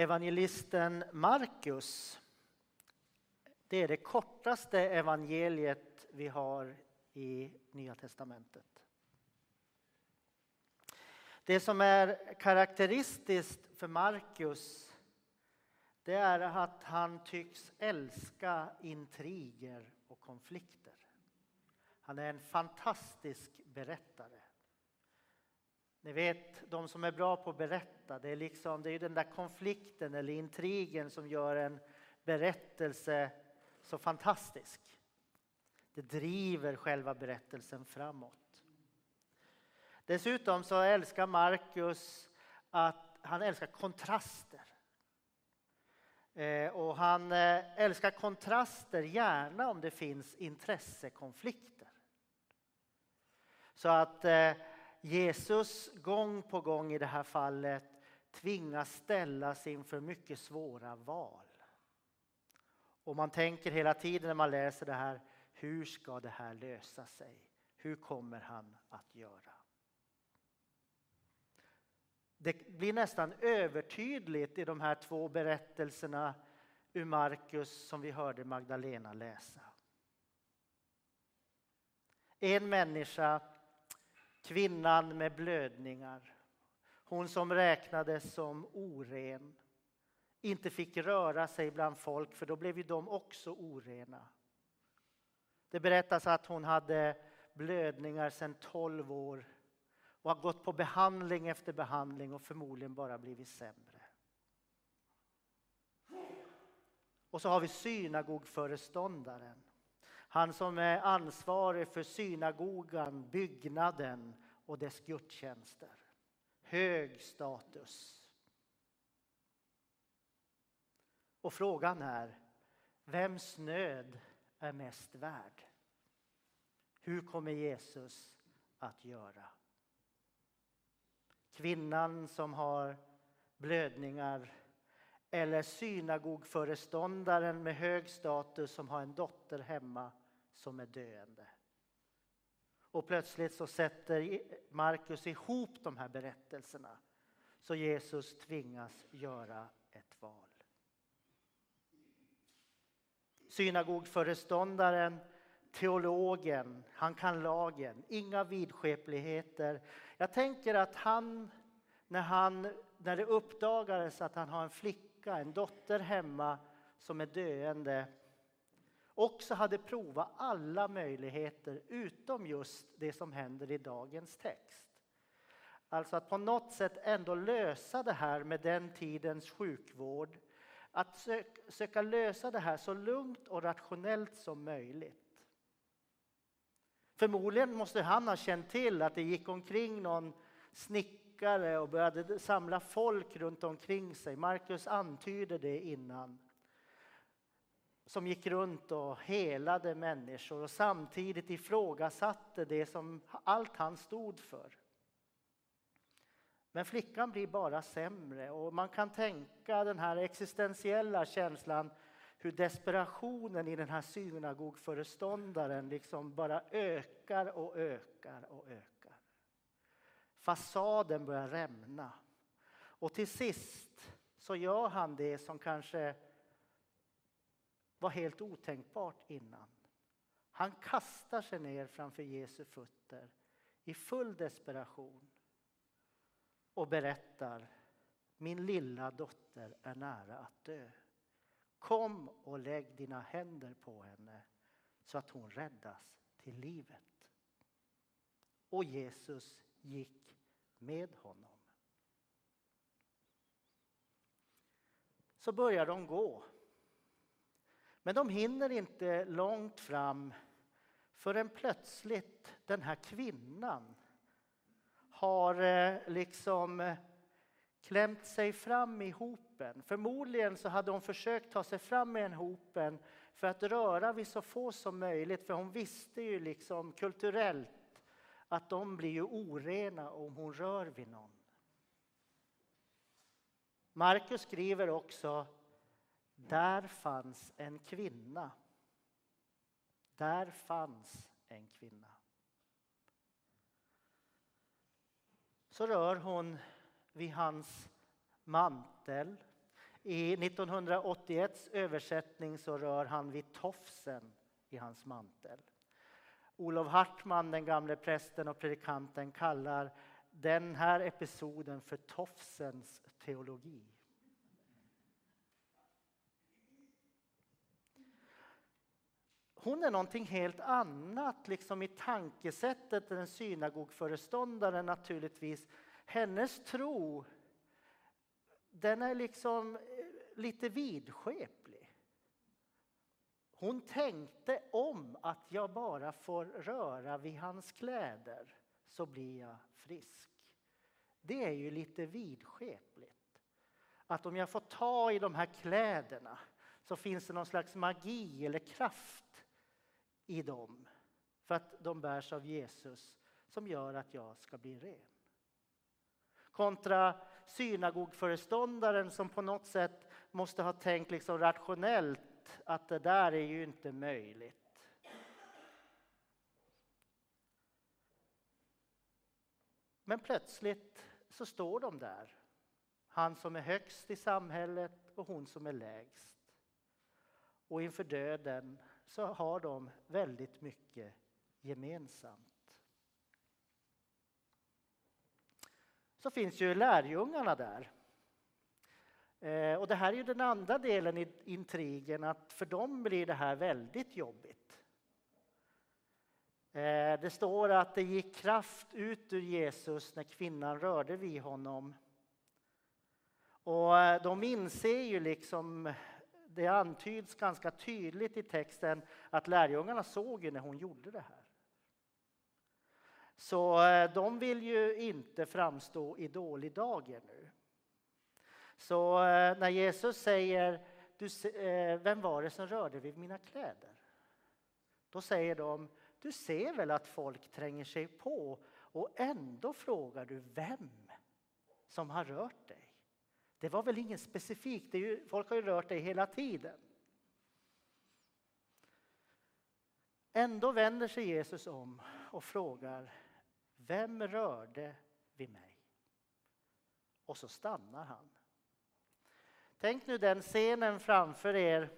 Evangelisten Markus, det är det kortaste evangeliet vi har i Nya testamentet. Det som är karaktäristiskt för Markus det är att han tycks älska intriger och konflikter. Han är en fantastisk berättare. Ni vet, de som är bra på att berätta, det är, liksom, det är den där konflikten eller intrigen som gör en berättelse så fantastisk. Det driver själva berättelsen framåt. Dessutom så älskar Markus att han älskar kontraster. Eh, och han eh, älskar kontraster gärna om det finns intressekonflikter. Så att eh, Jesus gång på gång i det här fallet tvingas ställas inför mycket svåra val. Och man tänker hela tiden när man läser det här, hur ska det här lösa sig? Hur kommer han att göra? Det blir nästan övertydligt i de här två berättelserna ur Markus som vi hörde Magdalena läsa. En människa, kvinnan med blödningar, hon som räknades som oren, inte fick röra sig bland folk för då blev ju de också orena. Det berättas att hon hade blödningar sedan 12 år och har gått på behandling efter behandling och förmodligen bara blivit sämre. Och så har vi synagogföreståndaren. Han som är ansvarig för synagogan, byggnaden och dess gudstjänster. Hög status. Och frågan är, vems nöd är mest värd? Hur kommer Jesus att göra? Kvinnan som har blödningar eller synagogföreståndaren med hög status som har en dotter hemma som är döende. Och plötsligt så sätter Markus ihop de här berättelserna så Jesus tvingas göra ett val. Synagogföreståndaren, teologen, han kan lagen, inga vidskepligheter. Jag tänker att han, när, han, när det uppdagades att han har en flicka, en dotter hemma som är döende, också hade provat alla möjligheter utom just det som händer i dagens text. Alltså att på något sätt ändå lösa det här med den tidens sjukvård att söka, söka lösa det här så lugnt och rationellt som möjligt. Förmodligen måste han ha känt till att det gick omkring någon snickare och började samla folk runt omkring sig. Markus antyder det innan. Som gick runt och helade människor och samtidigt ifrågasatte det som allt han stod för. Men flickan blir bara sämre och man kan tänka den här existentiella känslan hur desperationen i den här synagogföreståndaren liksom bara ökar och ökar och ökar. Fasaden börjar rämna. Och till sist så gör han det som kanske var helt otänkbart innan. Han kastar sig ner framför Jesu fötter i full desperation och berättar min lilla dotter är nära att dö. Kom och lägg dina händer på henne så att hon räddas till livet. Och Jesus gick med honom. Så börjar de gå. Men de hinner inte långt fram förrän plötsligt den här kvinnan har eh, liksom eh, klämt sig fram i hopen. Förmodligen så hade hon försökt ta sig fram i en hopen för att röra vid så få som möjligt, för hon visste ju liksom kulturellt att de blir ju orena om hon rör vid någon. Markus skriver också där fanns en kvinna. Där fanns en kvinna. så rör hon vid hans mantel I 1981 översättning så rör han vid tofsen i hans mantel. Olof Hartman, den gamle prästen och predikanten, kallar den här episoden för tofsens teologi. Hon är någonting helt annat liksom i tankesättet än synagogföreståndaren naturligtvis. Hennes tro den är liksom eh, lite vidskeplig. Hon tänkte om att jag bara får röra vid hans kläder så blir jag frisk. Det är ju lite vidskepligt. Att om jag får ta i de här kläderna så finns det någon slags magi eller kraft i dem för att de bärs av Jesus som gör att jag ska bli ren. Kontra synagogföreståndaren som på något sätt måste ha tänkt liksom rationellt att det där är ju inte möjligt. Men plötsligt så står de där. Han som är högst i samhället och hon som är lägst. Och inför döden så har de väldigt mycket gemensamt. Så finns ju lärjungarna där. Eh, och det här är ju den andra delen i intrigen, att för dem blir det här väldigt jobbigt. Eh, det står att det gick kraft ut ur Jesus när kvinnan rörde vid honom. Och eh, de inser ju liksom, det antyds ganska tydligt i texten att lärjungarna såg ju när hon gjorde det här. Så eh, de vill ju inte framstå i dålig dager nu. Så eh, när Jesus säger du, eh, vem var det som rörde vid mina kläder? Då säger de du ser väl att folk tränger sig på och ändå frågar du vem som har rört dig. Det var väl inget specifikt, ju, folk har ju rört dig hela tiden. Ändå vänder sig Jesus om och frågar Vem rörde vid mig? Och så stannar han. Tänk nu den scenen framför er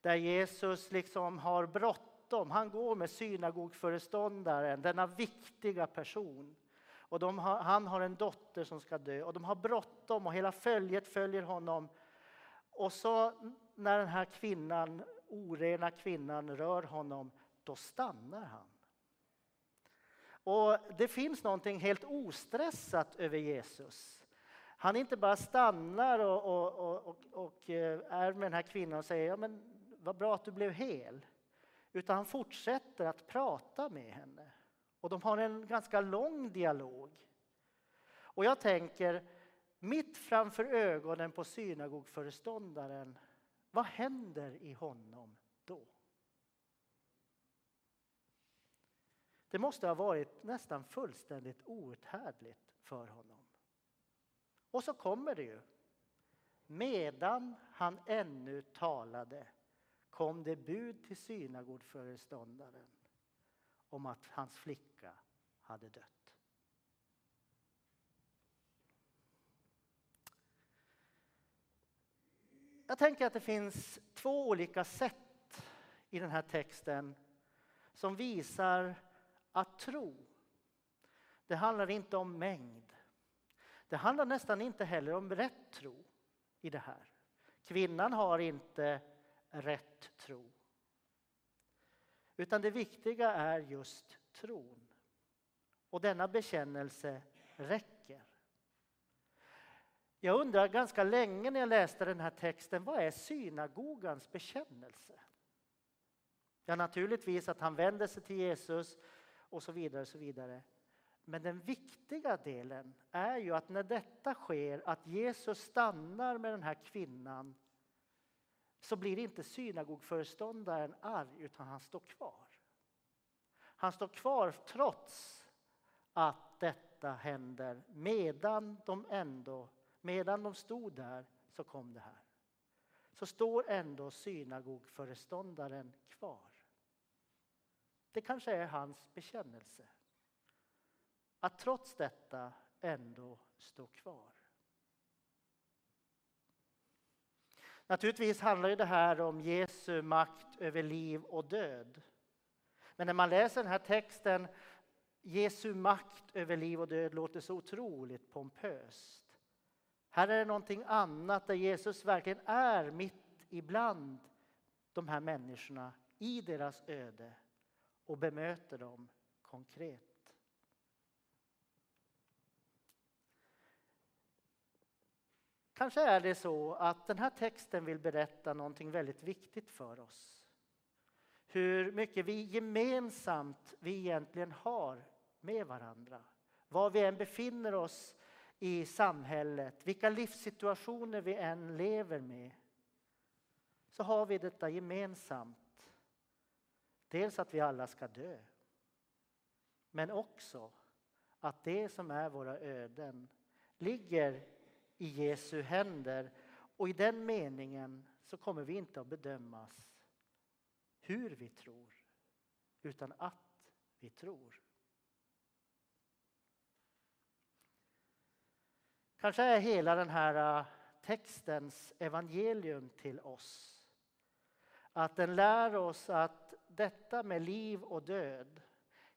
där Jesus liksom har bråttom bråttom. Han går med synagogföreståndaren, denna viktiga person. Och har, han har en dotter som ska dö och de har bråttom och hela följet följer honom. Och så när den här kvinnan, orena kvinnan rör honom, då stannar han. Och det finns någonting helt ostressat över Jesus. Han inte bara stannar och, och, och, och, eh, är med den här kvinnan och säger ja, men vad bra att du blev hel. Utan han fortsätter att prata med henne. Och de har en ganska lång dialog. Och jag tänker, mitt framför ögonen på synagogföreståndaren, vad händer i honom då? Det måste ha varit nästan fullständigt outhärdligt för honom. Och så kommer det ju. Medan han ännu talade kom det bud till synagogföreståndaren om att hans flicka hade dött. Jag tänker att det finns två olika sätt i den här texten som visar att tro, det handlar inte om mängd. Det handlar nästan inte heller om rätt tro i det här. Kvinnan har inte rätt tro. Utan det viktiga är just tron. Och denna bekännelse räcker. Jag undrar ganska länge när jag läste den här texten, vad är synagogans bekännelse? Ja, naturligtvis att han vänder sig till Jesus och så vidare. Och så vidare. Men den viktiga delen är ju att när detta sker, att Jesus stannar med den här kvinnan så blir inte synagogföreståndaren arg, utan han står kvar. Han står kvar trots att detta händer. Medan de ändå, medan de stod där så kom det här. Så står ändå synagogföreståndaren kvar. Det kanske är hans bekännelse. Att trots detta ändå stå kvar. Naturligtvis handlar det här om Jesu makt över liv och död. Men när man läser den här texten, Jesu makt över liv och död låter så otroligt pompöst. Här är det någonting annat där Jesus verkligen är mitt ibland de här människorna i deras öde och bemöter dem konkret. Kanske är det så att den här texten vill berätta någonting väldigt viktigt för oss. Hur mycket vi gemensamt vi egentligen har med varandra. Var vi än befinner oss i samhället, vilka livssituationer vi än lever med. Så har vi detta gemensamt. Dels att vi alla ska dö. Men också att det som är våra öden ligger i Jesu händer. Och i den meningen så kommer vi inte att bedömas hur vi tror, utan att vi tror. Kanske är hela den här äh, textens evangelium till oss. Att den lär oss att detta med liv och död,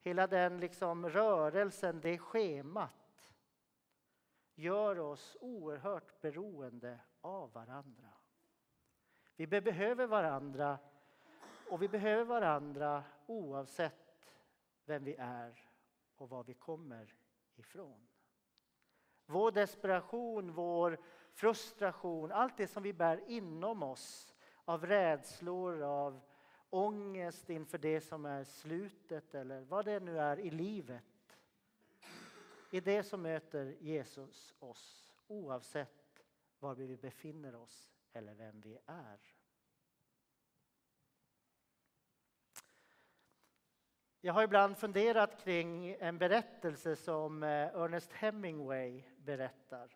hela den liksom rörelsen, det schemat gör oss oerhört beroende av varandra. Vi behöver varandra och vi behöver varandra oavsett vem vi är och var vi kommer ifrån. Vår desperation, vår frustration, allt det som vi bär inom oss av rädslor, av ångest inför det som är slutet eller vad det nu är i livet i det som möter Jesus oss oavsett var vi befinner oss eller vem vi är. Jag har ibland funderat kring en berättelse som eh, Ernest Hemingway berättar.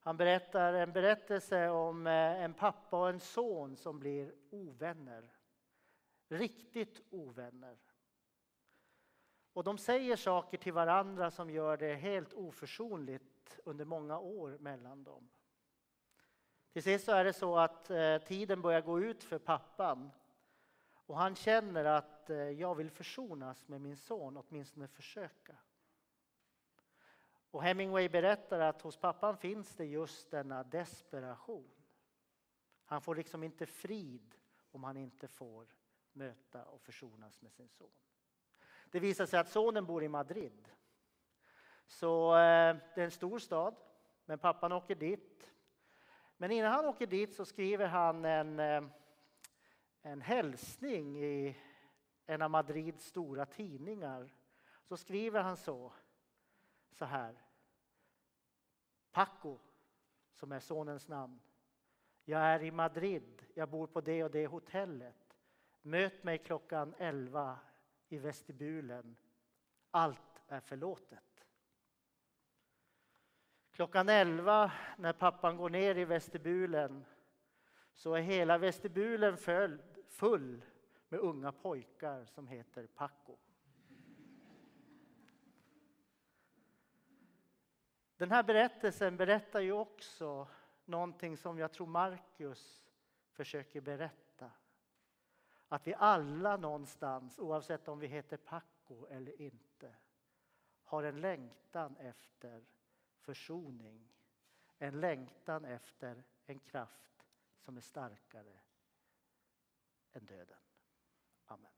Han berättar en berättelse om eh, en pappa och en son som blir ovänner. Riktigt ovänner. Och de säger saker till varandra som gör det helt oförsonligt under många år mellan dem. Till sist så är det så att eh, tiden börjar gå ut för pappan. Och han känner att eh, jag vill försonas med min son, åtminstone försöka. Och Hemingway berättar att hos pappan finns det just denna desperation. Han får liksom inte frid om han inte får möta och försonas med sin son. Det visar sig att sonen bor i Madrid. Så eh, det är en stor stad, men pappan åker dit. Men innan han åker dit så skriver han en, eh, en hälsning i en av Madrids stora tidningar. Så skriver han så, så här. Paco, som är sonens namn. Jag är i Madrid, jag bor på det och det hotellet. Möt mig klockan 11 i vestibulen. Allt är förlåtet. Klockan elva när pappan går ner i vestibulen så är hela vestibulen full med unga pojkar som heter Paco. Den här berättelsen berättar ju också någonting som jag tror Markus försöker berätta att vi alla någonstans, oavsett om vi heter Paco eller inte, har en längtan efter försoning. En längtan efter en kraft som är starkare än döden. Amen.